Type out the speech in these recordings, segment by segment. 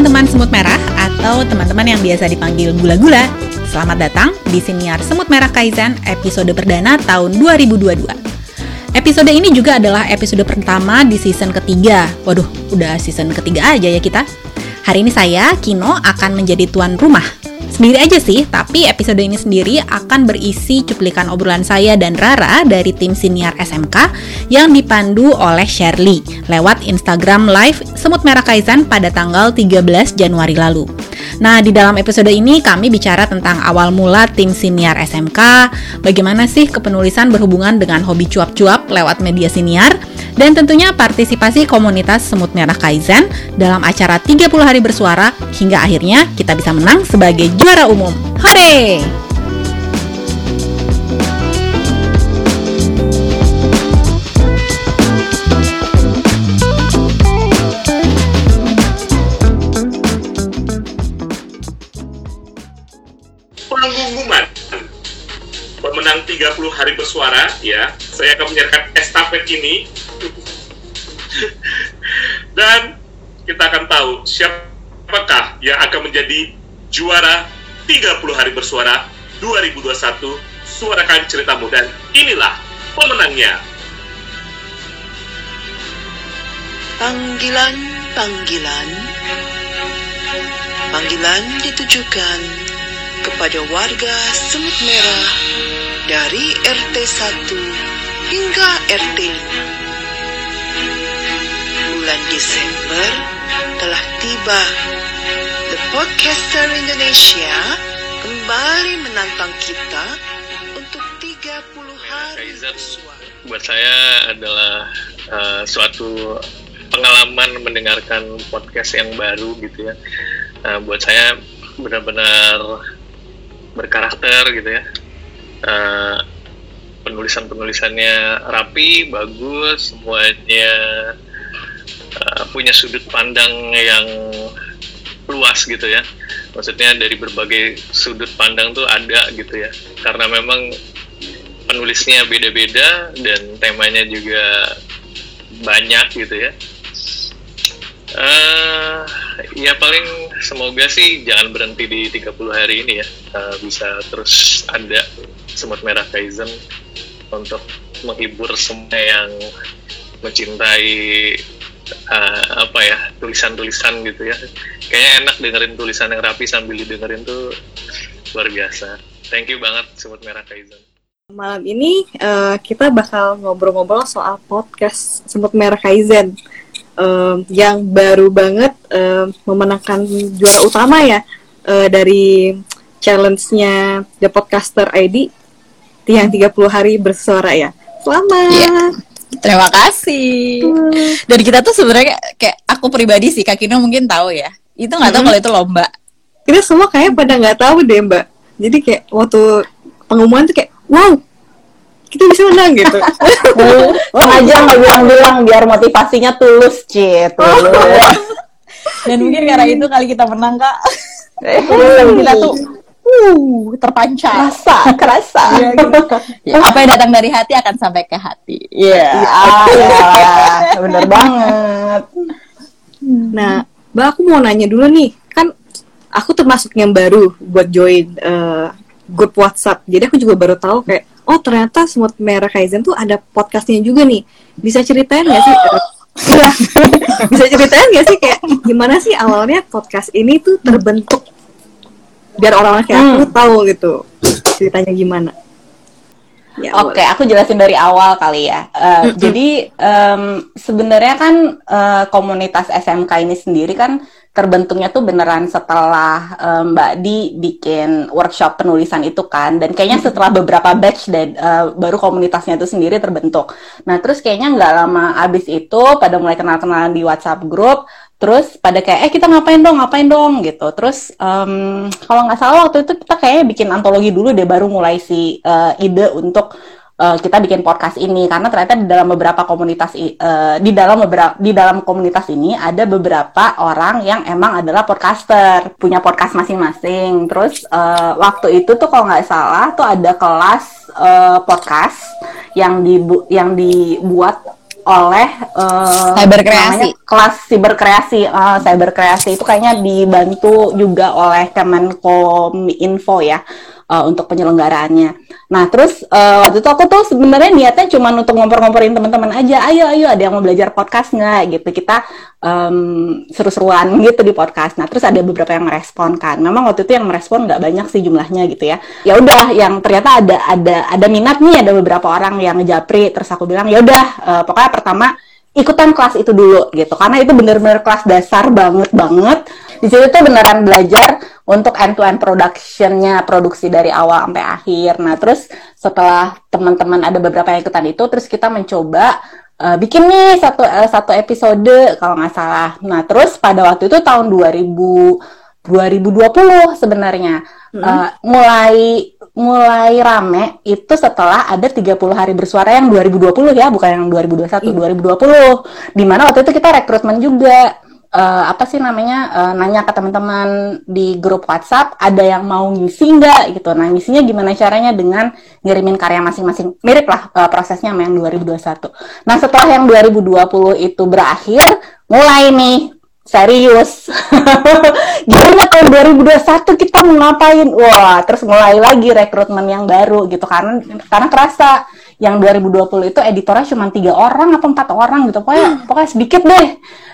teman-teman semut merah atau teman-teman yang biasa dipanggil gula-gula. Selamat datang di Siniar Semut Merah Kaizen episode perdana tahun 2022. Episode ini juga adalah episode pertama di season ketiga. Waduh, udah season ketiga aja ya kita. Hari ini saya, Kino, akan menjadi tuan rumah Sendiri aja sih, tapi episode ini sendiri akan berisi cuplikan obrolan saya dan Rara dari tim senior SMK yang dipandu oleh Shirley lewat Instagram Live Semut Merah Kaizen pada tanggal 13 Januari lalu. Nah, di dalam episode ini kami bicara tentang awal mula tim senior SMK, bagaimana sih kepenulisan berhubungan dengan hobi cuap-cuap lewat media senior, dan tentunya partisipasi komunitas Semut Merah Kaizen dalam acara 30 hari bersuara hingga akhirnya kita bisa menang sebagai juara umum. Hore! Hari bersuara ya. Saya akan menyerahkan estafet ini. Dan kita akan tahu siapakah yang akan menjadi juara 30 hari bersuara 2021 suarakan ceritamu dan inilah pemenangnya. Panggilan, panggilan, panggilan ditujukan kepada warga Semut Merah dari RT 1 hingga RT 5. Bulan Desember telah tiba. The Podcaster Indonesia kembali menantang kita untuk 30 hari bersuara. buat saya adalah uh, suatu pengalaman mendengarkan podcast yang baru gitu ya. Uh, buat saya benar-benar berkarakter gitu ya. Uh, penulisan-penulisannya rapi, bagus, semuanya uh, punya sudut pandang yang luas gitu ya. Maksudnya dari berbagai sudut pandang tuh ada gitu ya. Karena memang penulisnya beda-beda dan temanya juga banyak gitu ya. Eh, ya paling semoga sih jangan berhenti di 30 hari ini ya. Eh, bisa terus ada semut merah Kaizen untuk menghibur semua yang mencintai eh, apa ya tulisan-tulisan gitu ya. Kayaknya enak dengerin tulisan yang rapi sambil didengerin tuh luar biasa. Thank you banget semut merah Kaizen. Malam ini eh, kita bakal ngobrol-ngobrol soal podcast Semut Merah Kaizen em, yang baru banget em, memenangkan juara utama ya eh, dari challenge-nya The Podcaster ID yang 30 hari bersuara ya. Selamat. Iya. Terima kasih. Dan kita tuh sebenarnya kayak aku pribadi sih, Kak Kino mungkin tahu ya. Itu nggak tahu Mhm. kalau itu lomba. Kita semua kayak pada nggak tahu deh Mbak. Jadi kayak waktu pengumuman tuh kayak wow kita bisa menang gitu. sengaja nggak bilang-bilang biar motivasinya tulus cie tulus Dan mungkin karena itu kali kita menang, Kak. Eh, Dan kita tuh uh, terpancar. kerasa kerasa Iya, gitu. Ya, apa yang datang dari hati akan sampai ke hati. Iya. ah, ya, bener banget Nah, Mbak aku mau nanya dulu nih, kan aku termasuk yang baru buat join eh, grup WhatsApp. Jadi aku juga baru tahu kayak, oh ternyata Semut Merah Kaizen tuh ada podcastnya juga nih. Bisa ceritain nggak sih? Iya, bisa ceritain nggak sih kayak gimana sih awalnya podcast ini tuh terbentuk? Biar orang-orang kayak aku tahu gitu ceritanya gimana. Ya, Oke, aku jelasin dari awal kali ya. Eh, Jadi em, sebenarnya kan eh, komunitas SMK ini sendiri kan terbentuknya tuh beneran setelah em, Mbak Di bikin workshop penulisan itu kan, dan kayaknya setelah beberapa batch dan eh, baru komunitasnya itu sendiri terbentuk. Nah, terus kayaknya nggak lama abis itu pada mulai kenal-kenalan di WhatsApp grup, terus pada kayak eh kita ngapain dong ngapain dong? Gitu. Terus em, kalau nggak salah waktu itu kita kayaknya bikin antologi dulu deh baru mulai si eh, ide untuk eh, kita bikin podcast ini. Karena ternyata di dalam beberapa komunitas eh, di dalam beberapa di dalam komunitas ini ada beberapa orang yang emang adalah podcaster punya podcast masing-masing. Terus eh, waktu itu tuh kalau nggak salah tuh ada kelas eh, podcast yang dibu yang dibuat oleh uh, Cyberkreasi. namanya kelas siberkreasi uh, cyberkreasi itu kayaknya dibantu juga oleh Kemenkominfo ya uh, untuk penyelenggaraannya. Nah, terus uh, waktu itu aku tuh sebenarnya niatnya cuma untuk ngompor-ngomporin teman-teman aja. Ayo, ayo, ada yang mau belajar podcast nggak? Gitu. Kita um, seru-seruan gitu di podcast. Nah, terus ada beberapa yang merespon kan. Memang waktu itu yang merespon nggak banyak sih jumlahnya gitu ya. Ya udah, yang ternyata ada ada ada minat nih, ada beberapa orang yang ngejapri. Terus aku bilang, ya udah, uh, pokoknya pertama ikutan kelas itu dulu gitu. Karena itu bener-bener kelas dasar banget banget. Di situ tuh beneran belajar untuk end to end productionnya produksi dari awal sampai akhir. Nah terus setelah teman-teman ada beberapa yang ikutan itu terus kita mencoba uh, bikin nih satu uh, satu episode kalau nggak salah. Nah terus pada waktu itu tahun 2000 2020 sebenarnya hmm. uh, mulai mulai rame itu setelah ada 30 hari bersuara yang 2020 ya, bukan yang 2021, iya. 2020. Di mana waktu itu kita rekrutmen juga uh, apa sih namanya uh, nanya ke teman-teman di grup WhatsApp ada yang mau ngisi nggak gitu. Nah ngisinya gimana caranya dengan ngirimin karya masing-masing mirip lah uh, prosesnya sama yang 2021. Nah setelah yang 2020 itu berakhir mulai nih serius. Gimana tahun 2021 kita mau ngapain? Wah, terus mulai lagi rekrutmen yang baru gitu karena karena kerasa yang 2020 itu editornya cuma tiga orang atau empat orang gitu. Pokoknya hmm. pokoknya sedikit deh.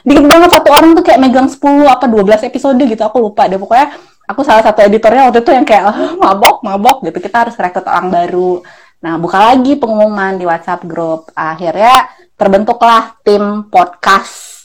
Dikit banget satu orang tuh kayak megang 10 apa 12 episode gitu. Aku lupa deh. Pokoknya aku salah satu editornya waktu itu yang kayak oh, mabok, mabok gitu. Kita harus rekrut orang baru. Nah, buka lagi pengumuman di WhatsApp grup. Akhirnya terbentuklah tim podcast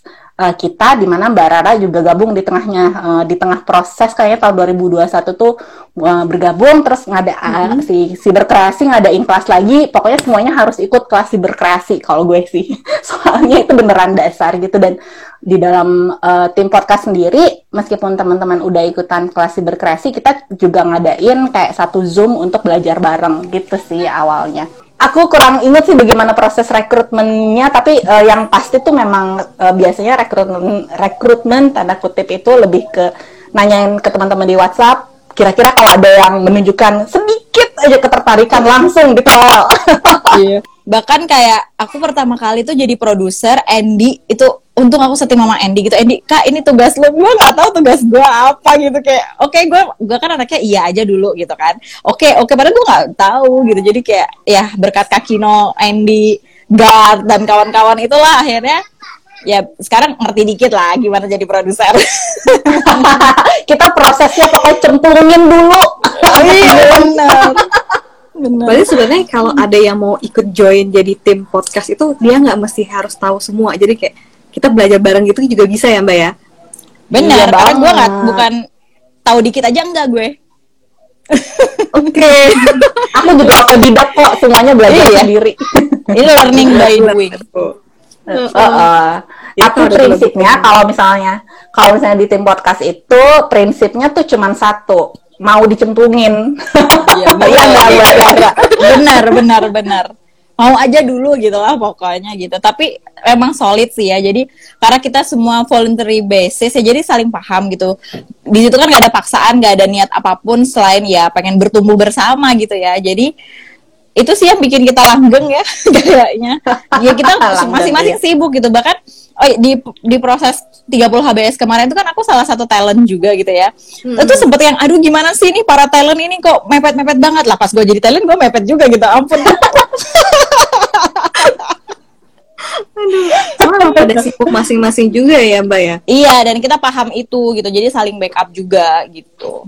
uh, kita di mana Mbak Rara juga gabung di tengahnya uh, di tengah proses kayaknya tahun 2021 tuh uh, bergabung terus ngada mm-hmm. uh, si siberkreasi ngadain kelas lagi. Pokoknya semuanya harus ikut kelas siberkreasi kalau gue sih. Soalnya itu beneran dasar gitu. Dan di dalam uh, tim podcast sendiri meskipun teman-teman udah ikutan kelas siberkreasi kita juga ngadain kayak satu zoom untuk belajar bareng gitu sih awalnya aku kurang ingat sih bagaimana proses rekrutmennya tapi uh, yang pasti tuh memang uh, biasanya rekrutmen rekrutmen tanda kutip itu lebih ke nanyain ke teman-teman di WhatsApp kira-kira kalau ada yang menunjukkan sedikit aja ketertarikan langsung ditolak. iya. Bahkan kayak aku pertama kali tuh jadi produser Andy itu untung aku setting sama Andy gitu. Andy, "Kak, ini tugas lo." Gue nggak tahu tugas gue apa gitu kayak, "Oke, okay, gue gue kan anaknya iya aja dulu gitu kan." Oke, okay, oke, okay, padahal gue nggak tahu gitu. Jadi kayak ya berkat Kakino, Andy, Guard dan kawan-kawan itulah akhirnya ya sekarang ngerti dikit lah gimana jadi produser. Kita prosesnya pokoknya cemplungin dulu. iya benar. Benar. Berarti sebenarnya kalau ada yang mau ikut join jadi tim podcast itu dia nggak mesti harus tahu semua. Jadi kayak kita belajar bareng gitu juga bisa ya Mbak ya. Benar, iya, karena gue nggak bukan tahu dikit aja enggak gue. Oke. Okay. Aku juga otodidak kok, semuanya belajar iya. sendiri. Ini learning by doing. Uh, uh, tapi prinsipnya kalau misalnya kalau misalnya di tim podcast itu prinsipnya tuh cuma satu mau dicemplungin. Iya benar, ya, benar, benar, benar. Mau aja dulu gitu lah pokoknya gitu. Tapi emang solid sih ya. Jadi karena kita semua voluntary basis ya jadi saling paham gitu. Di situ kan nggak ada paksaan, nggak ada niat apa pun selain ya pengen bertumbuh bersama gitu ya. Jadi itu sih yang bikin kita langgeng ya kayaknya ya kita masing-masing ya. sibuk gitu bahkan oh di di proses 30 HBS kemarin itu kan aku salah satu talent juga gitu ya hmm. itu sempet yang aduh gimana sih ini para talent ini kok mepet-mepet banget lah pas gue jadi talent gue mepet juga gitu ampun Aduh, karena pada sibuk masing-masing juga ya Mbak ya. Iya, dan kita paham itu gitu. Jadi saling backup juga gitu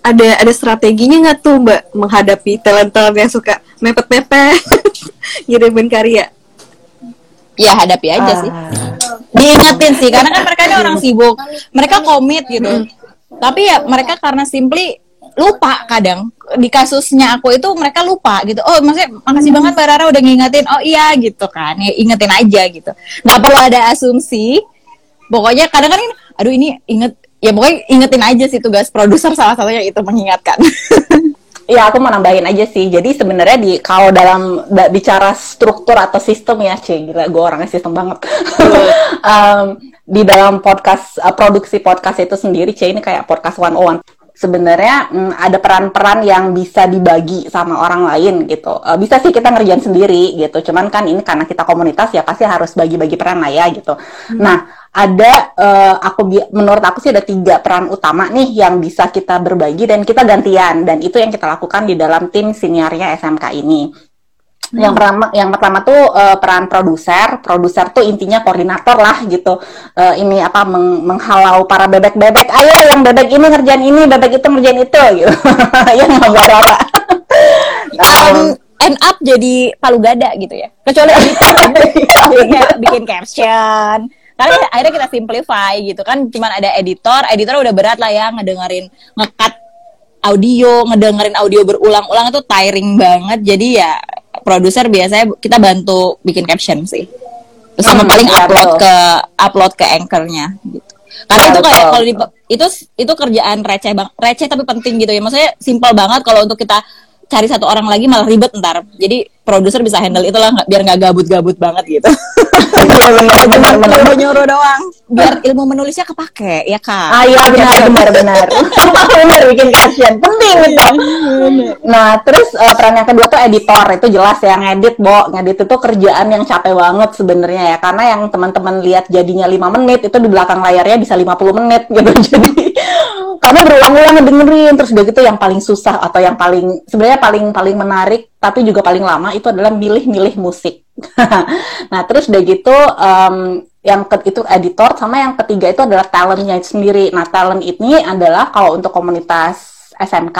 ada ada strateginya nggak tuh mbak menghadapi talent-talent yang suka mepet-mepet ngirimin karya? Ya hadapi aja uh. sih. Diingetin sih karena kan mereka ini orang sibuk, mereka komit gitu. Tapi ya mereka karena simply lupa kadang di kasusnya aku itu mereka lupa gitu. Oh maksudnya makasih banget Mbak Rara udah ngingetin. Oh iya gitu kan, ya, ingetin aja gitu. Nggak perlu ada asumsi. Pokoknya kadang kan aduh ini inget ya pokoknya ingetin aja sih tugas produser salah satunya itu mengingatkan. Ya aku mau nambahin aja sih. Jadi sebenarnya di kalau dalam da, bicara struktur atau sistem ya, cie gila gue orangnya sistem banget. um, di dalam podcast uh, produksi podcast itu sendiri, cie ini kayak podcast one on one sebenarnya mm, ada peran-peran yang bisa dibagi sama orang lain gitu. Uh, bisa sih kita ngerjain sendiri gitu. Cuman kan ini karena kita komunitas ya pasti harus bagi-bagi peran lah ya gitu. Hmm. Nah, ada uh, aku menurut aku sih ada tiga peran utama nih yang bisa kita berbagi dan kita gantian dan itu yang kita lakukan di dalam tim seniornya SMK ini. Hmm. Yang pertama, yang pertama tuh uh, peran produser. Produser tuh intinya koordinator lah gitu. Uh, ini apa meng menghalau para bebek-bebek. Ayo yang bebek ini ngerjain ini, bebek itu ngerjain itu gitu. yang ngobrol um, end up jadi palu gada gitu ya. Kecuali editor ya, bikin caption. Karena akhirnya kita simplify gitu kan. Cuman ada editor, editor udah berat lah ya ngedengerin ngekat audio, ngedengerin audio berulang-ulang itu tiring banget. Jadi ya produser biasanya kita bantu bikin caption sih. Terus sama hmm, paling ya, upload betul. ke upload ke anchornya gitu. Karena ya, itu kayak kalau di itu itu kerjaan receh bang receh tapi penting gitu ya. Maksudnya simpel banget kalau untuk kita cari satu orang lagi malah ribet ntar. Jadi produser bisa handle itu lah biar nggak gabut-gabut banget gitu. Iya benar benar nyuruh doang. Biar ilmu menulisnya kepake ya kak. Ah iya benar benar benar. benar bikin caption penting itu. Nah terus uh, peran yang kedua tuh editor itu jelas ya ngedit bo ngedit itu kerjaan yang capek banget sebenarnya ya karena yang teman-teman lihat jadinya lima menit itu di belakang layarnya bisa 50 menit gitu jadi karena berulang-ulang ngedengerin terus udah gitu yang paling susah atau yang paling sebenarnya paling paling menarik tapi juga paling lama itu adalah milih-milih musik. nah terus udah gitu um, yang ke, itu editor sama yang ketiga itu adalah talentnya sendiri. Nah talent ini adalah kalau untuk komunitas SMK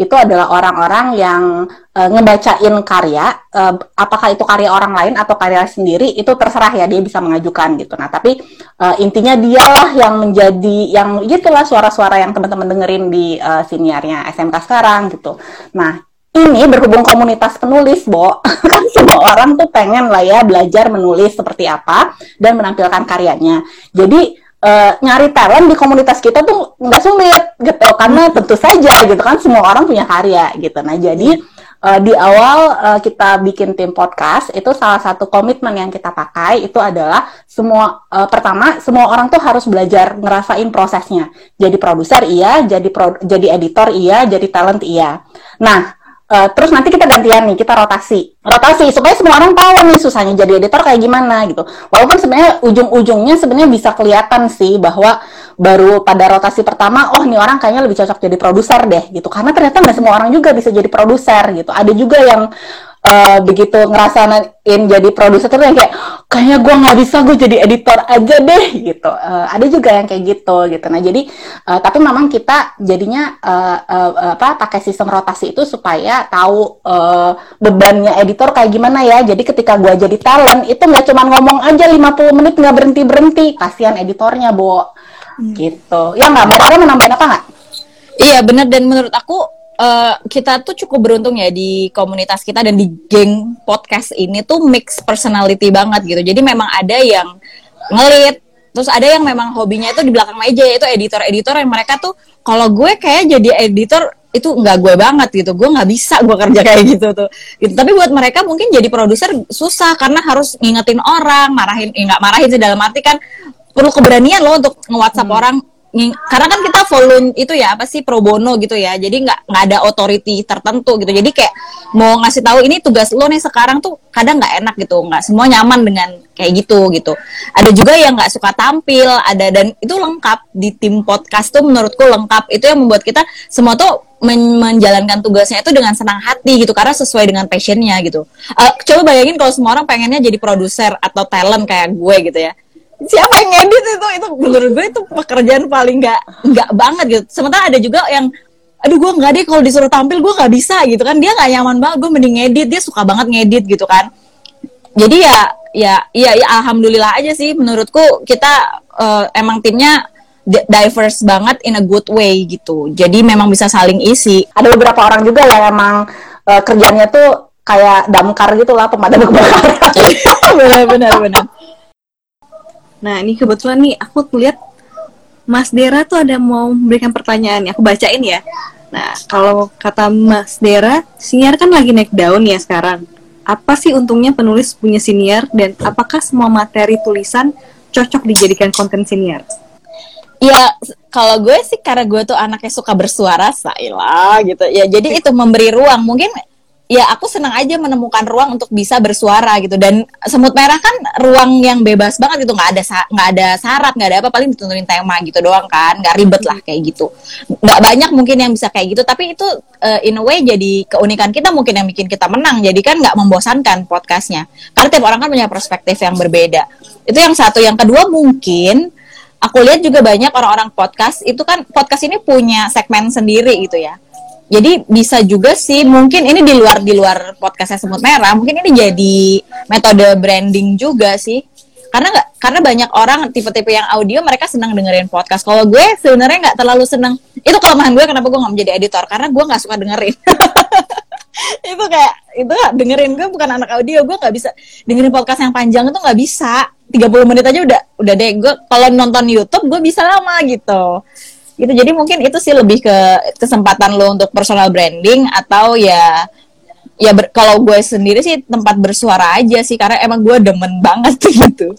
itu adalah orang-orang yang uh, ngebacain karya, uh, apakah itu karya orang lain atau karya sendiri itu terserah ya dia bisa mengajukan gitu. Nah tapi uh, intinya dialah yang menjadi yang gitulah suara-suara yang teman-teman dengerin di uh, siniarnya SMK sekarang gitu. Nah ini berhubung komunitas penulis, Bo, kan semua orang tuh pengen lah ya belajar menulis seperti apa dan menampilkan karyanya. Jadi uh, nyari talent di komunitas kita tuh nggak sulit gitu karena tentu saja gitu kan semua orang punya karya gitu. Nah jadi uh, di awal uh, kita bikin tim podcast itu salah satu komitmen yang kita pakai itu adalah semua uh, pertama semua orang tuh harus belajar ngerasain prosesnya. Jadi produser iya jadi pro, jadi editor iya jadi talent iya. Nah Uh, terus nanti kita gantian nih, kita rotasi. Rotasi supaya semua orang tahu nih susahnya jadi editor kayak gimana gitu. Walaupun sebenarnya ujung-ujungnya sebenarnya bisa kelihatan sih bahwa baru pada rotasi pertama, oh nih orang kayaknya lebih cocok jadi produser deh gitu. Karena ternyata nggak semua orang juga bisa jadi produser gitu. Ada juga yang uh, begitu ngerasain jadi produser tuh yang kayak kayaknya gue nggak bisa gue jadi editor aja deh gitu. Uh, ada juga yang kayak gitu gitu. Nah jadi uh, tapi memang kita jadinya uh, uh, apa pakai sistem rotasi itu supaya tahu uh, bebannya editor kayak gimana ya. Jadi ketika gue jadi talent itu nggak cuma ngomong aja 50 menit nggak berhenti berhenti kasihan editornya bo. Hmm. gitu. Ya nggak mau menambahin apa nggak? Iya benar. Dan menurut aku uh, kita tuh cukup beruntung ya di komunitas kita dan di geng podcast ini tuh mix personality banget gitu. Jadi memang ada yang ngelit, terus ada yang memang hobinya itu di belakang meja itu editor-editor yang mereka tuh kalau gue kayak jadi editor itu nggak gue banget gitu gue nggak bisa gue kerja kayak gitu tuh gitu tapi buat mereka mungkin jadi produser susah karena harus ngingetin orang marahin eh, nggak eh, marahin sih dalam arti kan perlu keberanian loh untuk nge-WhatsApp hmm. orang karena kan kita volume itu ya apa sih pro bono gitu ya. Jadi nggak nggak ada authority tertentu gitu. Jadi kayak mau ngasih tahu ini tugas lo nih sekarang tuh kadang nggak enak gitu. Nggak semua nyaman dengan kayak gitu gitu. Ada juga yang nggak suka tampil ada dan itu lengkap di tim podcast tuh menurutku lengkap. Itu yang membuat kita semua tuh men menjalankan tugasnya itu dengan senang hati gitu karena sesuai dengan passionnya gitu. Uh, coba bayangin kalau semua orang pengennya jadi produser atau talent kayak gue gitu ya siapa yang ngedit itu? Itu menurut gue itu pekerjaan paling nggak nggak banget gitu. Sementara ada juga yang aduh gue nggak deh kalau disuruh tampil gue nggak bisa gitu kan. Dia nggak nyaman banget gue mending ngedit. Dia suka banget ngedit gitu kan. Jadi ya ya ya, ya alhamdulillah aja sih menurutku kita uh, emang timnya diverse banget in a good way gitu. Jadi memang bisa saling isi. Ada beberapa orang juga yang emang uh, kerjanya tuh kayak damkar gitu lah pemadam kebakaran. Benar benar benar Nah, ini kebetulan nih aku lihat Mas Dera tuh ada mau memberikan pertanyaan. Aku bacain ya. Nah, kalau kata Mas Dera, siniar kan lagi naik daun ya sekarang. Apa sih untungnya penulis punya siniar dan apakah semua materi tulisan cocok dijadikan konten siniar? Ya kalau gue sih karena gue tuh anaknya suka bersuara, Saila gitu. Ya jadi itu memberi ruang. Mungkin ya aku senang aja menemukan ruang untuk bisa bersuara gitu. Dan semut merah kan ruang yang bebas banget gitu. Nggak ada nggak ada syarat nggak ada apa paling dituntunin tema gitu doang kan. Nggak ribet lah kayak gitu. Nggak banyak mungkin yang bisa kayak gitu. Tapi itu uh, in a way jadi keunikan kita mungkin yang bikin kita menang. Jadi kan nggak membosankan podcastnya. Karena tiap orang kan punya perspektif yang berbeda. Itu yang satu. Yang kedua mungkin aku lihat juga banyak orang-orang podcast itu kan podcast ini punya segmen sendiri gitu ya jadi bisa juga sih mungkin ini di luar di luar podcastnya semut merah mungkin ini jadi metode branding juga sih. Karena nggak karena banyak orang tipe-tipe yang audio mereka senang dengerin podcast. Kalau gue sebenarnya nggak terlalu senang. Itu kelemahan gue kenapa gue nggak menjadi editor? Karena gue nggak suka dengerin. Itu kayak itu dengerin gue bukan anak audio. Gue nggak bisa dengerin podcast yang panjang itu nggak bisa. 30 menit aja udah udah deh. Gue kalau nonton YouTube gue bisa lama gitu gitu. Jadi mungkin itu sih lebih ke kesempatan lo untuk personal branding atau ya ya kalau gue sendiri sih tempat bersuara aja sih karena emang gue demen banget gitu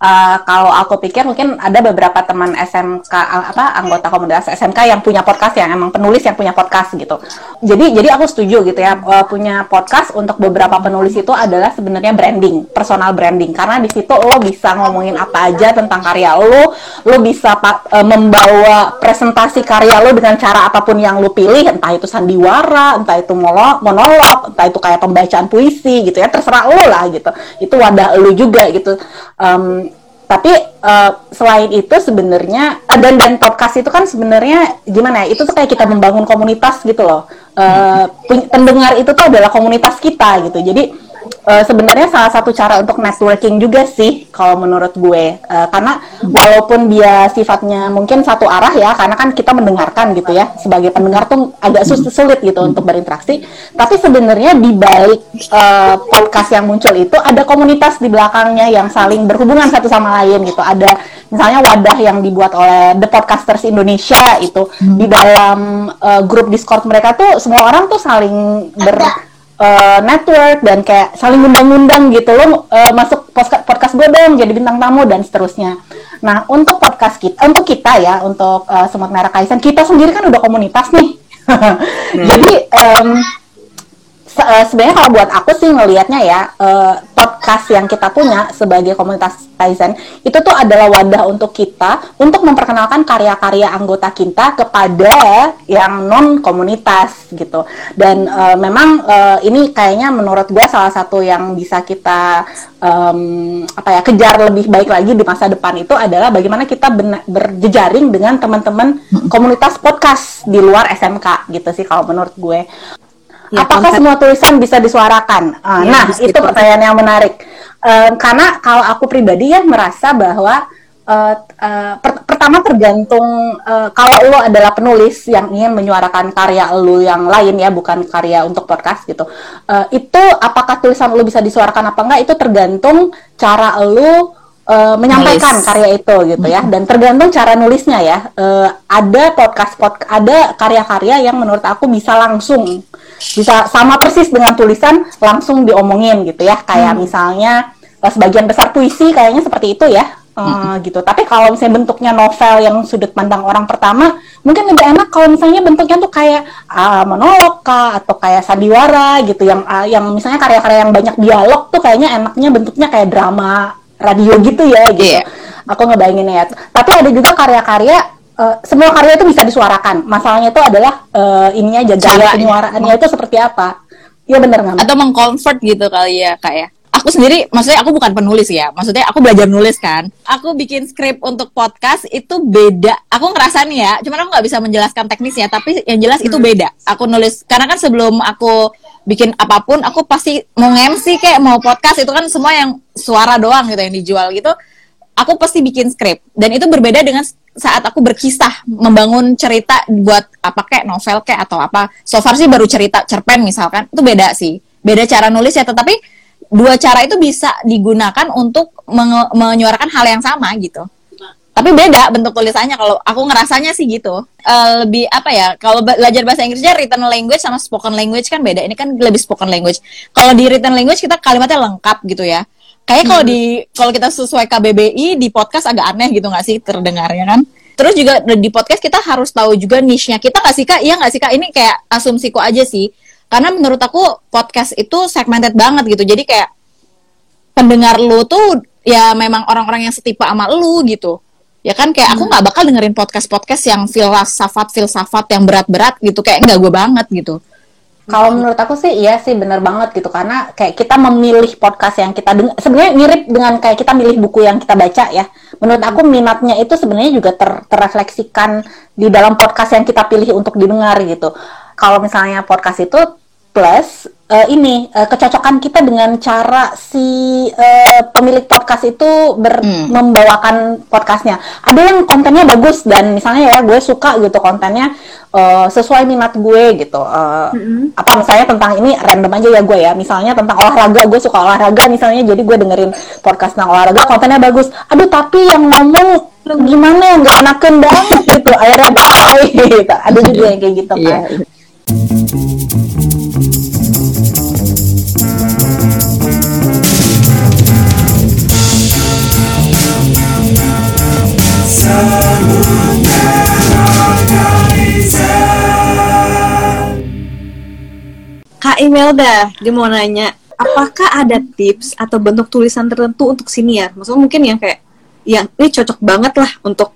uh, kalau aku pikir mungkin ada beberapa teman SMK apa anggota komunitas SMK yang punya podcast yang emang penulis yang punya podcast gitu. Jadi jadi aku setuju gitu ya uh, punya podcast untuk beberapa penulis itu adalah sebenarnya branding, personal branding karena di situ lo bisa ngomongin apa aja tentang karya lo, lo bisa uh, membawa presentasi karya lo dengan cara apa pun yang lo pilih, entah itu sandiwara, entah itu monolog, entah itu kayak pembacaan puisi gitu ya, terserah lo lah gitu. Itu wadah lo juga gitu. Um, tapi uh, selain itu sebenarnya uh, dan dan podcast itu kan sebenarnya gimana ya itu tuh kayak kita membangun komunitas gitu loh. Uh, pendengar itu tuh adalah komunitas kita gitu. Jadi uh, sebenarnya salah satu cara untuk networking juga sih kalau menurut gue. Uh, karena walaupun dia sifatnya mungkin satu arah ya karena kan kita mendengarkan gitu ya sebagai pendengar tuh agak sus sulit gitu untuk berinteraksi. Tapi sebenarnya di balik uh, podcast yang muncul itu ada komunitas di belakangnya yang saling berhubungan satu sama lain gitu. Ada misalnya wadah yang dibuat oleh The Podcasters Indonesia itu di dalam uh, grup Discord mereka tuh semua orang tuh saling ber uh, network dan kayak saling undang-undang gitu lo uh, masuk podcast podcast gue dong jadi bintang tamu dan seterusnya. Nah untuk podcast kita untuk kita ya untuk uh, Semut Merah Kaisan kita sendiri kan udah komunitas nih. hmm. Jadi um, sebenarnya kalau buat aku sih ngelihatnya ya uh, podcast yang kita punya sebagai komunitas Kaizen itu tuh adalah wadah untuk kita untuk memperkenalkan karya-karya anggota kita kepada yang non komunitas gitu. Dan uh, memang uh, ini kayaknya menurut gue salah satu yang bisa kita um, apa ya kejar lebih baik lagi di masa depan itu adalah bagaimana kita berjejaring dengan teman-teman komunitas podcast di luar SMK gitu sih kalau menurut gue Ya, Apakah konsep... semua tulisan bisa disuarakan? Uh, ya, nah, itu pertanyaan yang menarik. Uh, karena kalau aku pribadi ya merasa bahwa uh, uh, per pertama tergantung uh, kalau lo adalah penulis yang ingin menyuarakan karya lo yang lain ya, bukan karya untuk podcast gitu. Uh, itu apakah tulisan lo bisa disuarakan apa enggak? Itu tergantung cara lo uh, menyampaikan Nulis. karya itu gitu ya. Dan tergantung cara nulisnya ya. Uh, ada podcast pod ada karya-karya yang menurut aku bisa langsung bisa sama persis dengan tulisan langsung diomongin gitu ya. Kayak hmm. misalnya uh, sebagian besar puisi kayaknya seperti itu ya. Uh, hmm. gitu. Tapi kalau misalnya bentuknya novel yang sudut pandang orang pertama mungkin lebih enak kalau misalnya bentuknya tuh kayak uh, monolog kah atau kayak sandiwara gitu. Yang uh, yang misalnya karya-karya yang banyak dialog tuh kayaknya enaknya bentuknya kayak drama radio gitu ya gitu. Yeah. Aku ngebayangin ya. Tapi ada juga karya-karya uh, semua karya itu bisa disuarakan. Masalahnya itu adalah uh, ininya aja gaya penyuaraannya itu seperti apa. Iya benar nggak? Atau mengconvert gitu kali ya kak ya. Aku sendiri, maksudnya aku bukan penulis ya. Maksudnya aku belajar nulis kan. Aku bikin skrip untuk podcast itu beda. Aku ngerasa nih ya, cuman aku nggak bisa menjelaskan teknisnya. Tapi yang jelas hmm. itu beda. Aku nulis karena kan sebelum aku bikin apa pun aku pasti mau MC kayak mau podcast itu kan semua yang suara doang gitu yang dijual gitu. Aku pasti bikin skrip dan itu berbeda dengan saat aku berkisah membangun cerita buat apa kayak novel kayak atau apa. So far sih baru cerita cerpen misalkan itu beda sih. Beda cara nulis ya tetapi dua cara itu bisa digunakan untuk menyuarakan hal yang sama gitu tapi beda bentuk tulisannya. Kalau aku ngerasanya sih gitu. Uh, lebih apa ya kalau belajar bahasa Inggrisnya written language sama spoken language kan beda. Ini kan lebih spoken language. Kalau di written language kita kalimatnya lengkap gitu ya. Kayak kalau hmm. di kalau kita sesuai KBBI di podcast agak aneh gitu nggak sih terdengarnya kan? Terus juga di podcast kita harus tahu juga niche-nya. Kita nggak sih kak? Iya nggak sih kak? Ini kayak asumsiku aja sih. Karena menurut aku podcast itu segmented banget gitu. Jadi kayak pendengar lu tuh ya memang orang-orang yang setipe sama lu gitu ya kan kayak aku nggak bakal dengerin podcast podcast yang filsafat filsafat yang berat-berat gitu. Kayak nggak gue banget gitu. Kalau menurut aku sih iya sih bener banget gitu. Karena kayak kita memilih podcast yang kita dengar sebenarnya mirip dengan kayak kita milih buku yang kita baca ya. Menurut aku minatnya itu sebenarnya juga ter- terrefleksikan di dalam podcast yang kita pilih untuk didengar gitu. Kalau misalnya podcast itu plus eh, ini eh, kecocokan kita dengan cara si eh, pemilik podcast itu ber- Hmm. membawakan podcastnya. Ada yang kontennya bagus dan misalnya ya gue suka gitu kontennya eh, sesuai minat gue gitu. Eh, Apa misalnya tentang ini random aja ya gue ya. Misalnya tentang olahraga gue suka olahraga misalnya jadi gue dengerin podcast tentang olahraga kontennya bagus. Aduh tapi yang ngomong gimana yang gak enakan banget gitu akhirnya bye gitu. Ada juga yang kayak gitu kan. Kak Imelda, dia mau nanya, apakah ada tips atau bentuk tulisan tertentu untuk siniar? Maksudnya mungkin yang kayak, yang ini cocok banget lah untuk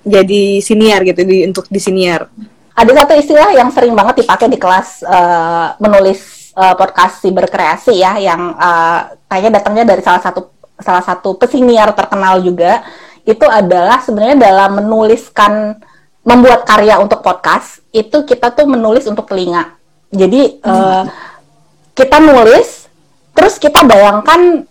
jadi siniar gitu, di, untuk di siniar. ada satu istilah yang sering banget dipakai di kelas eh, menulis eh, podcast berkreasi ya yang eh, kayaknya datangnya dari salah satu salah satu pesiniar terkenal juga itu adalah sebenarnya dalam menuliskan membuat karya untuk podcast itu kita tuh menulis untuk telinga jadi eh, kita nulis terus kita bayangkan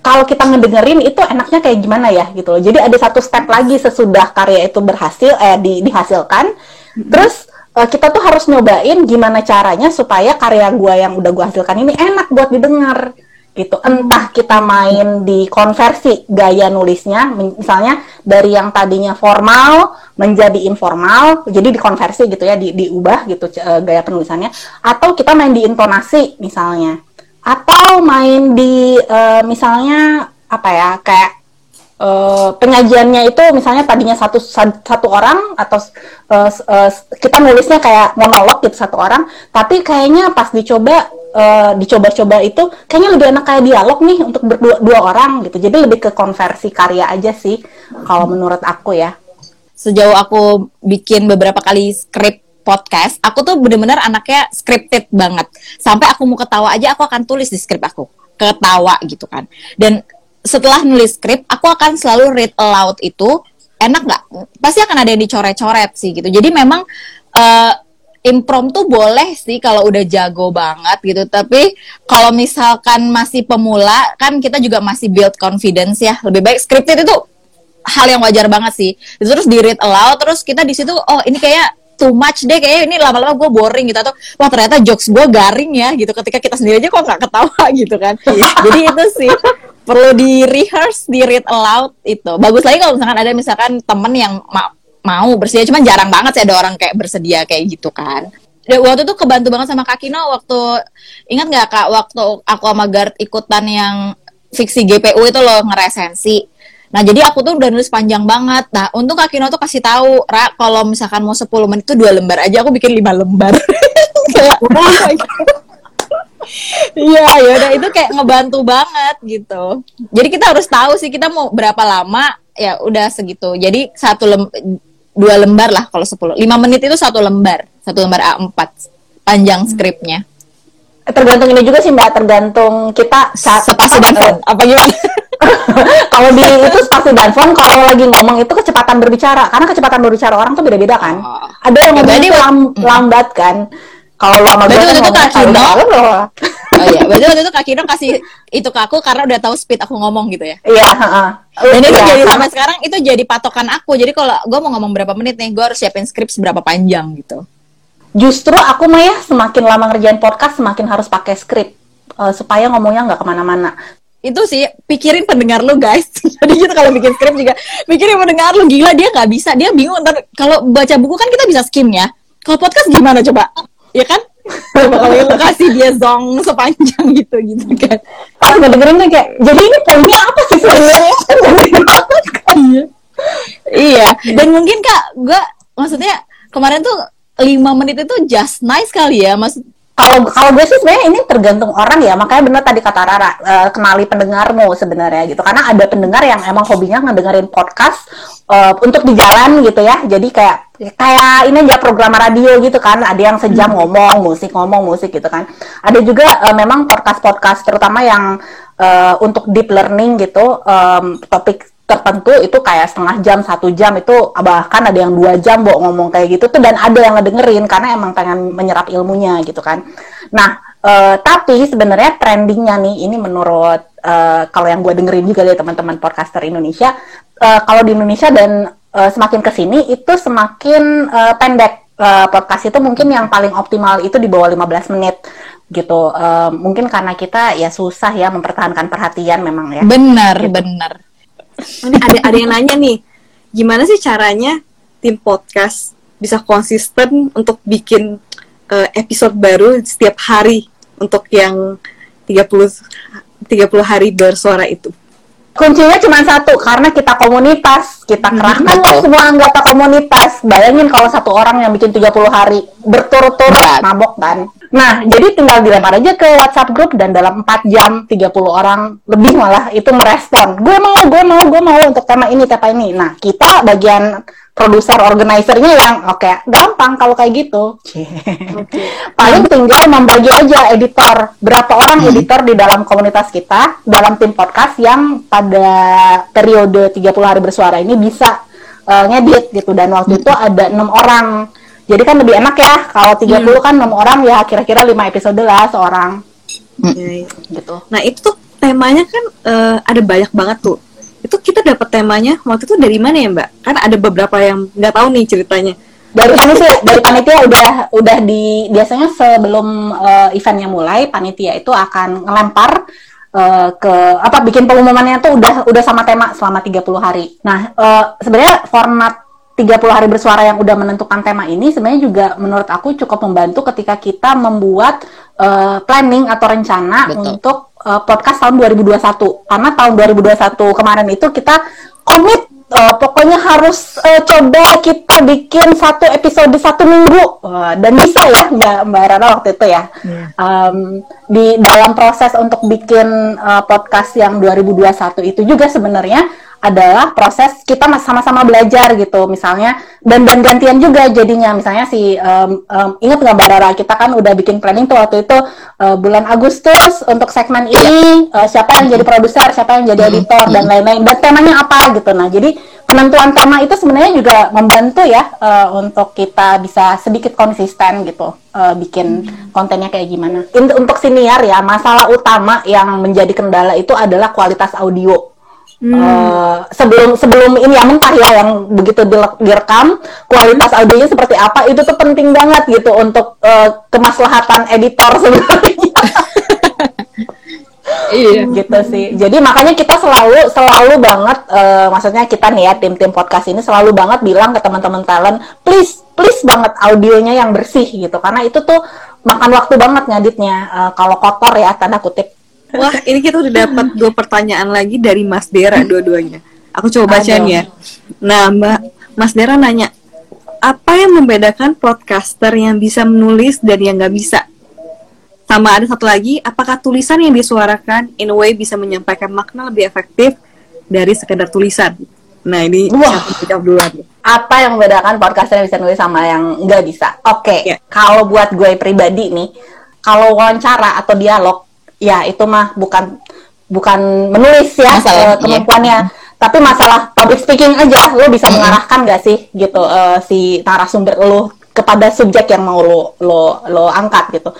kalau kita ngedengerin itu enaknya kayak gimana ya gitu loh. Jadi ada satu step lagi sesudah karya itu berhasil eh di, dihasilkan. Terus eh, kita tuh harus nyobain gimana caranya supaya karya gua yang udah gua hasilkan ini enak buat didengar gitu. Entah kita main di konversi gaya nulisnya, misalnya dari yang tadinya formal menjadi informal, jadi dikonversi gitu ya, di, diubah gitu eh, gaya penulisannya, atau kita main di intonasi misalnya. Atau main di eh, misalnya apa ya kayak eh, penyajiannya itu misalnya tadinya satu sa- satu orang atau eh, s- kita nulisnya kayak monolog gitu satu orang. Tapi kayaknya pas dicoba eh, dicoba-coba itu kayaknya lebih enak kayak dialog nih untuk berdua dua orang gitu jadi lebih ke konversi karya aja sih kalau menurut aku ya sejauh aku bikin beberapa kali skrip podcast, aku tuh bener-bener anaknya scripted banget. Sampai aku mau ketawa aja, aku akan tulis di skrip aku. Ketawa gitu kan. Dan setelah nulis skrip, aku akan selalu read aloud itu. Enak nggak? Pasti akan ada yang dicoret-coret sih gitu. Jadi memang eh impromptu boleh sih kalau udah jago banget gitu. Tapi kalau misalkan masih pemula, kan kita juga masih build confidence ya. Lebih baik scripted itu hal yang wajar banget sih. Terus di read aloud, terus kita di situ, oh ini kayak too much deh, kayak ini lama-lama gue boring gitu atau wah ternyata jokes gue garing ya gitu. Ketika kita sendiri aja kok nggak ketawa gitu kan. Jadi itu sih perlu di rehearse, di read aloud itu. Bagus lagi kalau misalkan ada misalkan temen yang ma- mau bersedia, cuman jarang banget sih ada orang kayak bersedia kayak gitu kan. Waktu itu kebantu banget sama Kak Kino waktu ingat nggak Kak waktu aku sama Gard ikutan yang fiksi GPU itu loh ngeresensi. Nah, jadi aku tuh udah nulis panjang banget. Nah, untung Kak Kino tuh kasih tahu, Ra, kalau misalkan mau 10 menit itu dua lembar aja, aku bikin lima lembar. Iya, ya udah itu kayak ngebantu banget gitu. Jadi kita harus tahu sih kita mau berapa lama, ya udah segitu. Jadi satu lem dua lembar lah kalau 10. 5 menit itu satu lembar, satu lembar A4 panjang skripnya. tergantung ini juga sih mbak tergantung kita saat Sepasi dan font. Apa gimana? kalau di itu spasi dan font kalau lagi ngomong itu kecepatan berbicara karena kecepatan berbicara orang tuh beda-beda kan Oh. ada yang Ya, ngomong berarti itu wak- lam- mm. lambat kan kalau lo sama gue kan itu Oh iya, berarti waktu itu Kak Kino kasih itu ke aku karena udah tahu speed aku ngomong gitu ya. iya heeh. Dan itu Iya, jadi sampai sekarang itu jadi patokan aku. Jadi kalau gue mau ngomong berapa menit nih, gue harus siapin skrip seberapa panjang gitu. justru aku mah ya semakin lama ngerjain podcast semakin harus pakai skrip eh, supaya ngomongnya nggak ke mana-mana Itu sih pikirin pendengar lu guys. Jadi gitu kalau bikin skrip juga pikirin pendengar lu gila dia nggak bisa, dia bingung ntar kalau baca buku kan kita bisa skim ya. Kalau podcast gimana coba? Ya kan? Coba kalau lu kasih dia zong sepanjang gitu gitu kan. pas ngedengerin tuh kayak jadi ini poinnya apa sih sebenarnya Iya. iya dan mungkin kak gue maksudnya kemarin tuh lima menit itu just nice kali ya maksud kalau kalau gue sih sebenarnya ini tergantung orang ya. Makanya benar tadi kata Rara uh, kenali pendengarmu sebenarnya gitu. Karena ada pendengar yang emang hobinya ngedengerin podcast uh, untuk di jalan gitu ya. Jadi kayak kayak ini aja program radio gitu kan. Ada yang sejam hmm. ngomong musik ngomong musik gitu kan. Ada juga uh, memang podcast podcast terutama yang uh, untuk deep learning gitu um, topik tertentu itu kayak setengah jam satu jam itu bahkan ada yang dua jam bu ngomong kayak gitu tuh dan ada yang ngedengerin karena emang pengen menyerap ilmunya gitu kan. Nah uh, tapi sebenarnya trendingnya nih ini menurut uh, kalau yang gue dengerin juga dari teman-teman podcaster Indonesia uh, kalau di Indonesia dan uh, semakin ke sini itu semakin uh, pendek. Uh, podcast itu mungkin yang paling optimal itu di bawah 15 menit gitu. Uh, mungkin karena kita ya susah ya mempertahankan perhatian memang ya. Benar gitu. benar ini ada ada yang nanya nih, gimana sih caranya tim podcast bisa konsisten untuk bikin uh, episode baru setiap hari untuk yang 30 30 hari bersuara itu? kuncinya cuma satu karena kita komunitas kita hmm, kerahkan hmm, semua anggota komunitas. Bayangin kalau satu orang yang bikin 30 hari berturut-turut mabok kan Nah, jadi tinggal dilempar aja ke WhatsApp grup dan dalam 4 jam 30 orang lebih malah itu merespon. Gue mau, gue mau, gue mau untuk tema ini, tema ini. Nah, kita bagian produser organisernya yang oke okay, gampang kalau kayak gitu. Paling tinggal membagi aja editor. Berapa orang hmm. editor di dalam komunitas kita dalam tim podcast yang pada periode 30 hari bersuara ini bisa uh, ngedit gitu dan waktu hmm. itu ada enam orang jadi kan lebih enak ya kalau 30 hmm. kan 6 orang ya kira-kira 5 episode lah seorang. Hmm. Ya, gitu. Nah, itu tuh temanya kan uh, ada banyak banget tuh. Itu kita dapat temanya waktu itu dari mana ya, Mbak? Kan ada beberapa yang nggak tahu nih ceritanya. Dari panitia, dari panitia udah udah di biasanya sebelum uh, eventnya mulai, panitia itu akan ngelempar Uh, ke apa bikin pengumumannya tuh udah udah sama tema selama 30 hari. Nah, uh, sebenarnya format 30 hari bersuara yang udah menentukan tema ini sebenarnya juga menurut aku cukup membantu ketika kita membuat uh, planning atau rencana Betul. untuk uh, podcast tahun 2021. Karena tahun 2021 kemarin itu kita komit uh, pokoknya harus uh, coba kita bikin satu episode satu minggu uh, dan bisa ya mbak mbak Rara waktu itu ya yeah. Iya. um, di dalam proses untuk bikin uh, podcast yang 2021 itu juga sebenarnya adalah proses kita sama-sama belajar gitu. Misalnya dan dan gantian juga jadinya. Misalnya si um, um, ingat nggak Mbak Rara kita kan udah bikin planning tuh waktu itu uh, bulan Agustus untuk segmen ini uh, siapa yang jadi produser siapa yang jadi editor dan lain-lain. Dan temanya apa gitu. Nah jadi penentuan tema itu sebenarnya juga membantu ya uh, untuk kita bisa sedikit konsisten gitu uh, bikin kontennya kayak gimana. Untuk siniar ya masalah utama yang menjadi kendala itu adalah kualitas audio Hmm. Uh, sebelum sebelum ini yang mentah ya yang begitu direkam kualitas audionya seperti apa itu tuh penting banget gitu untuk uh, kemaslahatan editor sebenarnya. iya gitu sih jadi makanya kita selalu selalu banget uh, maksudnya kita nih ya tim-tim podcast ini selalu banget bilang ke teman-teman talent please please banget audionya yang bersih gitu karena itu tuh makan waktu banget ngeditnya uh, kalau kotor ya tanda kutip Wah, ini kita udah dapat dua pertanyaan lagi dari Mas Dera dua-duanya. Aku coba bacain ya. Nah, Mbak Mas Dera nanya, apa yang membedakan podcaster yang bisa menulis dan yang nggak bisa? Sama ada satu lagi, apakah tulisan yang disuarakan in a way bisa menyampaikan makna lebih efektif dari sekedar tulisan? Nah ini Wah. jawab duluan. Apa yang membedakan podcaster yang bisa nulis sama yang nggak bisa? Oke, okay. yeah. kalau buat gue pribadi nih, kalau wawancara atau dialog ya itu mah bukan bukan menulis ya masalah, uh, kemampuannya iya. tapi masalah public speaking aja lo bisa mengarahkan gak sih gitu uh, si narasumber lo kepada subjek yang mau lo lo lo angkat gitu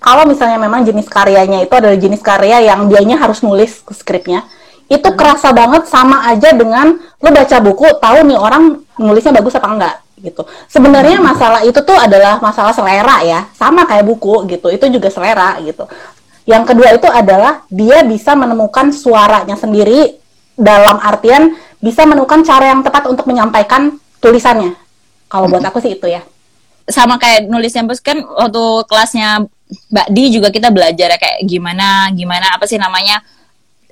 kalau misalnya memang jenis karyanya itu adalah jenis karya yang dianya harus nulis skripnya itu hmm. kerasa banget sama aja dengan lo baca buku tahu nih orang nulisnya bagus apa enggak gitu. Sebenarnya masalah itu tuh adalah masalah selera ya, sama kayak buku gitu. Itu juga selera gitu. Yang kedua itu adalah dia bisa menemukan suaranya sendiri dalam artian bisa menemukan cara yang tepat untuk menyampaikan tulisannya. Kalau buat aku sih itu ya. Sama kayak nulisnya bos kan waktu kelasnya Mbak Di juga kita belajar ya kayak gimana gimana apa sih namanya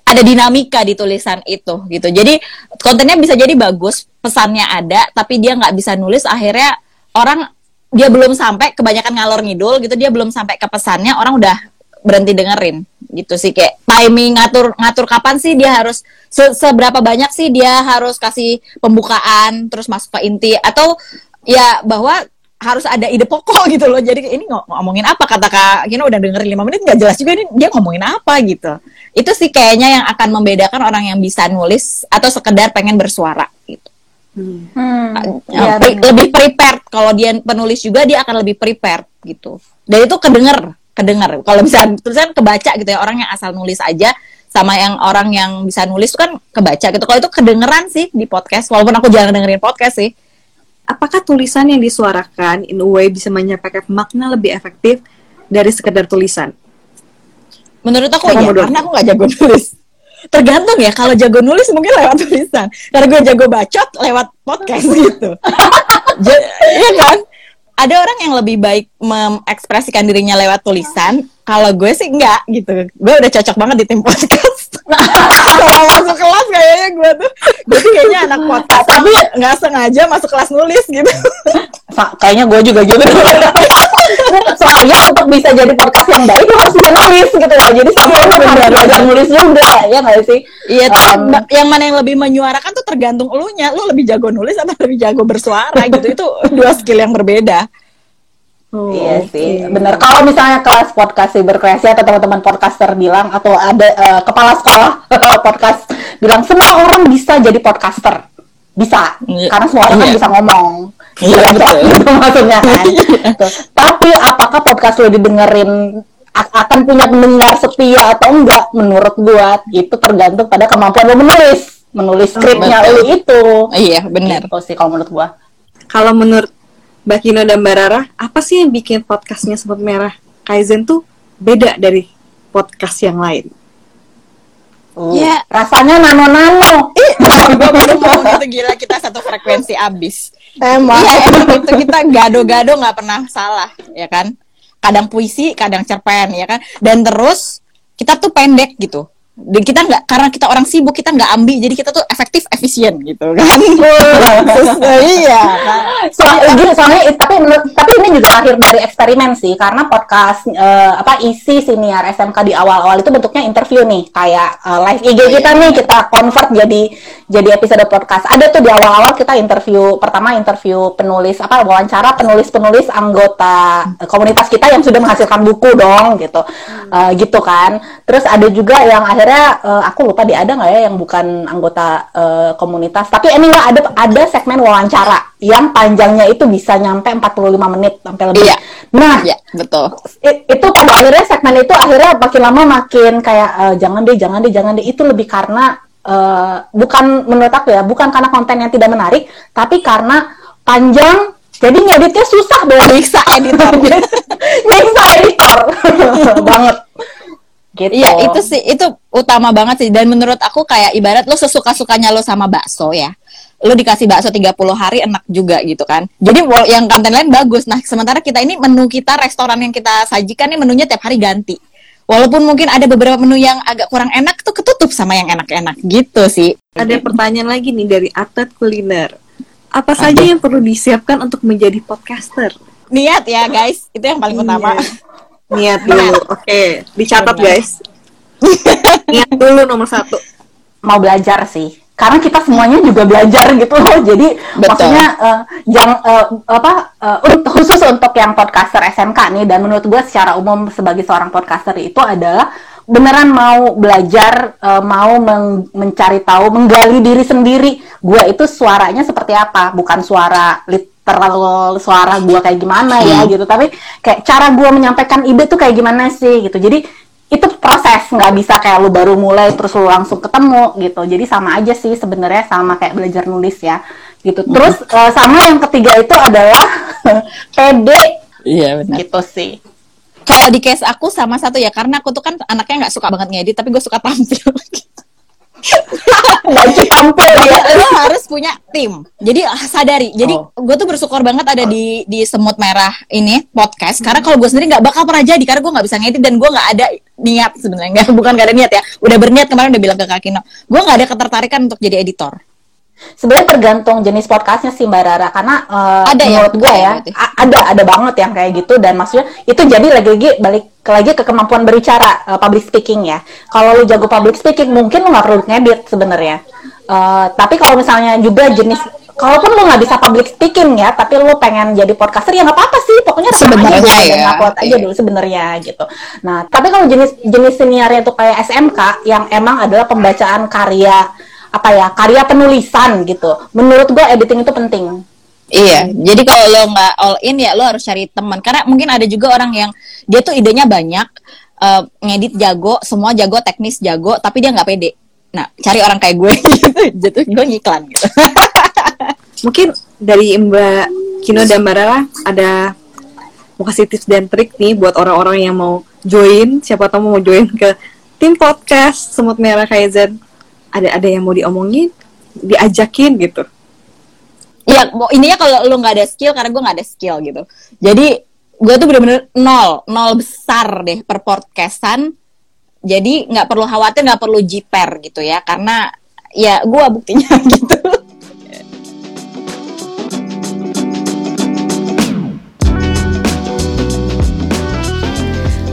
ada dinamika di tulisan itu gitu. Jadi kontennya bisa jadi bagus pesannya ada tapi dia nggak bisa nulis akhirnya orang dia belum sampai kebanyakan ngalor ngidul gitu dia belum sampai ke pesannya orang udah berhenti dengerin gitu sih kayak timing ngatur ngatur kapan sih dia harus se- seberapa banyak sih dia harus kasih pembukaan terus masuk ke inti atau ya bahwa harus ada ide pokok gitu loh. Jadi ini ngo- ngomongin apa? kata kak Gina udah dengerin lima menit nggak jelas juga ini dia ngomongin apa gitu. Itu sih kayaknya yang akan membedakan orang yang bisa nulis atau sekedar pengen bersuara gitu. Hmm, Ya, pre- bener. lebih prepared. Kalau dia penulis juga dia akan lebih prepared gitu. Dan itu kedenger kedenger kalau bisa tulisan kebaca gitu ya orang yang asal nulis aja sama yang orang yang bisa nulis itu kan kebaca gitu. Kalau itu kedengeran sih di podcast walaupun aku jarang dengerin podcast sih. Apakah tulisan yang disuarakan in a way bisa menyampaikan makna lebih efektif dari sekedar tulisan? menurut aku ya karena aku nggak jago nulis. Tergantung ya kalau jago nulis mungkin lewat tulisan. Karena gue jago bacot lewat podcast gitu. Iya kan ada orang yang lebih baik mengekspresikan dirinya lewat tulisan. Kalau gue sih enggak gitu. Gue udah cocok banget di tim podcast. Kalau masuk kelas kayaknya gue tuh. Gue tuh kayaknya anak podcast. Tapi nggak sengaja masuk kelas nulis gitu. Kayaknya gue juga gitu soalnya untuk bisa jadi podcast yang baik lu harus bisa nulis gitu loh jadi sama lu harus belajar nulis juga ya nggak sih Iya, tapi Um, yang mana yang lebih menyuarakan tuh tergantung elunya. Lu lebih jago nulis atau lebih jago bersuara gitu. Itu dua skill yang berbeda. Oh, Iya oke. sih, bener. Kalau misalnya kelas podcast berkreasi atau teman-teman podcaster bilang atau ada eh, kepala sekolah podcast bilang semua orang bisa jadi podcaster, bisa, Iya. karena semua orang kan Iya. bisa ngomong. Iya, Gitu, betul. gitu maksudnya kan. Tapi apakah podcast lo didengerin akan punya pendengar setia atau enggak? Menurut gua itu tergantung pada kemampuan lo menulis, menulis skripnya lo itu. Iya, benar. Gitu sih kalau menurut gua. Kalau menurut Mbak Kino dan Mbak Rara, apa sih yang bikin podcastnya Semut Merah Kaizen tuh beda dari podcast yang lain? Uh, Iya. Rasanya nano-nano. gue baru mau gitu gila kita satu frekuensi abis. Emang. Iya, itu kita gado-gado nggak pernah salah, ya kan? Kadang puisi, kadang cerpen, ya kan? Dan terus kita tuh pendek gitu. Dan kita nggak karena kita orang sibuk kita nggak ambil jadi kita tuh efektif efisien gitu kan. Iya? Soalnya, gini, soalnya tapi menurut, tapi ini juga lahir dari eksperimen sih karena podcast eh, apa isi siniar SMK di awal-awal itu bentuknya interview nih kayak eh, live IG kita nih kita convert jadi jadi episode podcast. Ada tuh di awal-awal kita interview pertama interview penulis apa wawancara penulis-penulis anggota komunitas kita yang sudah menghasilkan buku dong gitu. Eh, gitu kan. Terus ada juga yang akhirnya eh, aku lupa di ada nggak ya yang bukan anggota eh, komunitas tapi anyway ada ada segmen wawancara yang panjangnya itu bisa nyampe 45 menit sampai lebih Iya. nah Iya, betul. itu pada akhirnya segmen itu akhirnya makin lama makin kayak eh, jangan deh jangan deh jangan deh itu lebih karena eh, bukan menurut aku ya bukan karena konten yang tidak menarik tapi karena panjang jadi ngeditnya susah dong Nyiksa editor. nyiksa editor banget gitu Iya, itu sih itu utama banget sih dan menurut aku kayak ibarat lo sesuka-sukanya lo sama bakso ya. Lo dikasih bakso 30 hari enak juga gitu kan. Jadi yang konten lain bagus. Nah, sementara kita ini menu kita restoran yang kita sajikan nih menunya tiap hari ganti. Walaupun mungkin ada beberapa menu yang agak kurang enak tuh ketutup sama yang enak-enak gitu sih. Ada pertanyaan lagi nih dari atlet kuliner. Apa saja yang perlu disiapkan untuk menjadi podcaster? Niat ya guys, itu yang paling utama. Niat dulu. Oke, dicatat Benar. guys. Niat dulu nomor satu. mau belajar sih karena kita semuanya juga belajar gitu loh jadi Betul. maksudnya eh, yang eh, apa untuk khusus untuk yang podcaster SMK nih dan menurut gue secara umum sebagai seorang podcaster itu adalah beneran mau belajar eh, mau meng- mencari tahu menggali diri sendiri gue itu suaranya seperti apa bukan suara literal suara gue kayak gimana ya gitu. Tapi kayak cara gue menyampaikan ide tuh kayak gimana sih gitu. Jadi itu proses. Nggak bisa kayak lu baru mulai terus lu langsung ketemu gitu. Jadi sama aja sih sebenarnya sama kayak belajar nulis ya gitu. Terus eh, sama yang ketiga itu adalah pede Iya benar. gitu sih. Kalau di case aku sama satu ya karena aku tuh kan anaknya nggak suka banget ngedit tapi gue suka tampil. Wajib tampil ya lo harus punya tim. Jadi ah, sadari. Jadi Oh. gue tuh bersyukur banget ada di di semut merah ini podcast. Karena kalau gue sendiri nggak bakal pernah jadi karena gue nggak bisa ngedit dan gue nggak ada niat sebenarnya. Nggak bukan gak ada niat ya. Udah berniat kemarin udah bilang ke Kak Kino. Gue nggak ada ketertarikan untuk jadi editor. Sebenarnya tergantung jenis podcastnya sih Mbak Rara karena uh, Ada ya? menurut gue Ada ya berarti? a- ada ada banget yang kayak gitu dan maksudnya itu jadi lagi-lagi balik lagi ke kemampuan berbicara uh, public speaking ya. Kalau lu jago public speaking mungkin lu nggak perlu ngedit sebenarnya. Uh, tapi kalau misalnya juga jenis kalaupun lu nggak bisa public speaking ya, tapi lu pengen jadi podcaster ya nggak apa-apa sih. Pokoknya rekam Sebenarnya aja dulu ya, upload aja iya. dulu sebenarnya gitu. Nah, tapi kalau jenis jenis seniornya itu kayak SMK yang emang adalah pembacaan karya apa ya karya penulisan gitu. Menurut gue editing itu penting. Iya, jadi kalau lo nggak all in ya lo harus cari teman. Karena mungkin ada juga orang yang dia tuh idenya banyak, eh, ngedit jago, semua jago, teknis jago, tapi dia nggak pede. Nah, cari orang kayak gue gitu, gitu gue ngiklan gitu. Mungkin dari Mbak Kino dan Mbak Rara ada mau kasih tips dan trik nih buat orang-orang yang mau join, siapa tahu mau join ke tim podcast Semut Merah Kaizen. Ada ada yang mau diomongin, diajakin gitu. Mau ininya kalau lo nggak ada skill karena gue nggak ada skill gitu. Jadi gue tuh bener-bener nol, nol besar deh per podcastan. Jadi nggak perlu khawatir, nggak perlu jiper gitu ya, karena ya gue buktinya gitu.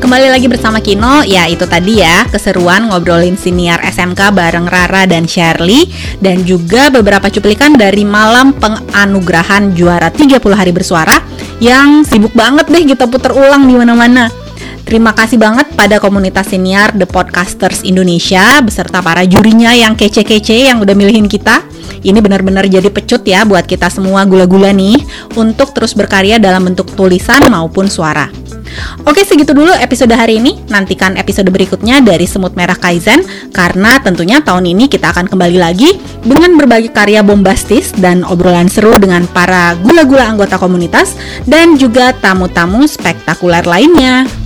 Kembali lagi bersama Kino, ya itu tadi ya keseruan ngobrolin siniar SMK bareng Rara dan Shirley dan juga beberapa cuplikan dari malam penganugerahan juara 30 hari bersuara yang sibuk banget deh kita puter ulang di mana-mana. Terima kasih banget pada komunitas siniar The Podcasters Indonesia beserta para jurinya yang kece-kece yang udah milihin kita. Ini benar-benar jadi pecut ya buat kita semua gula-gula nih untuk terus berkarya dalam bentuk tulisan maupun suara. Oke segitu dulu episode hari ini. Nantikan episode berikutnya dari Semut Merah Kaizen Karena tentunya tahun ini kita akan kembali lagi Dengan berbagai karya bombastis dan obrolan seru dengan para gula-gula anggota komunitas Dan juga tamu-tamu spektakuler lainnya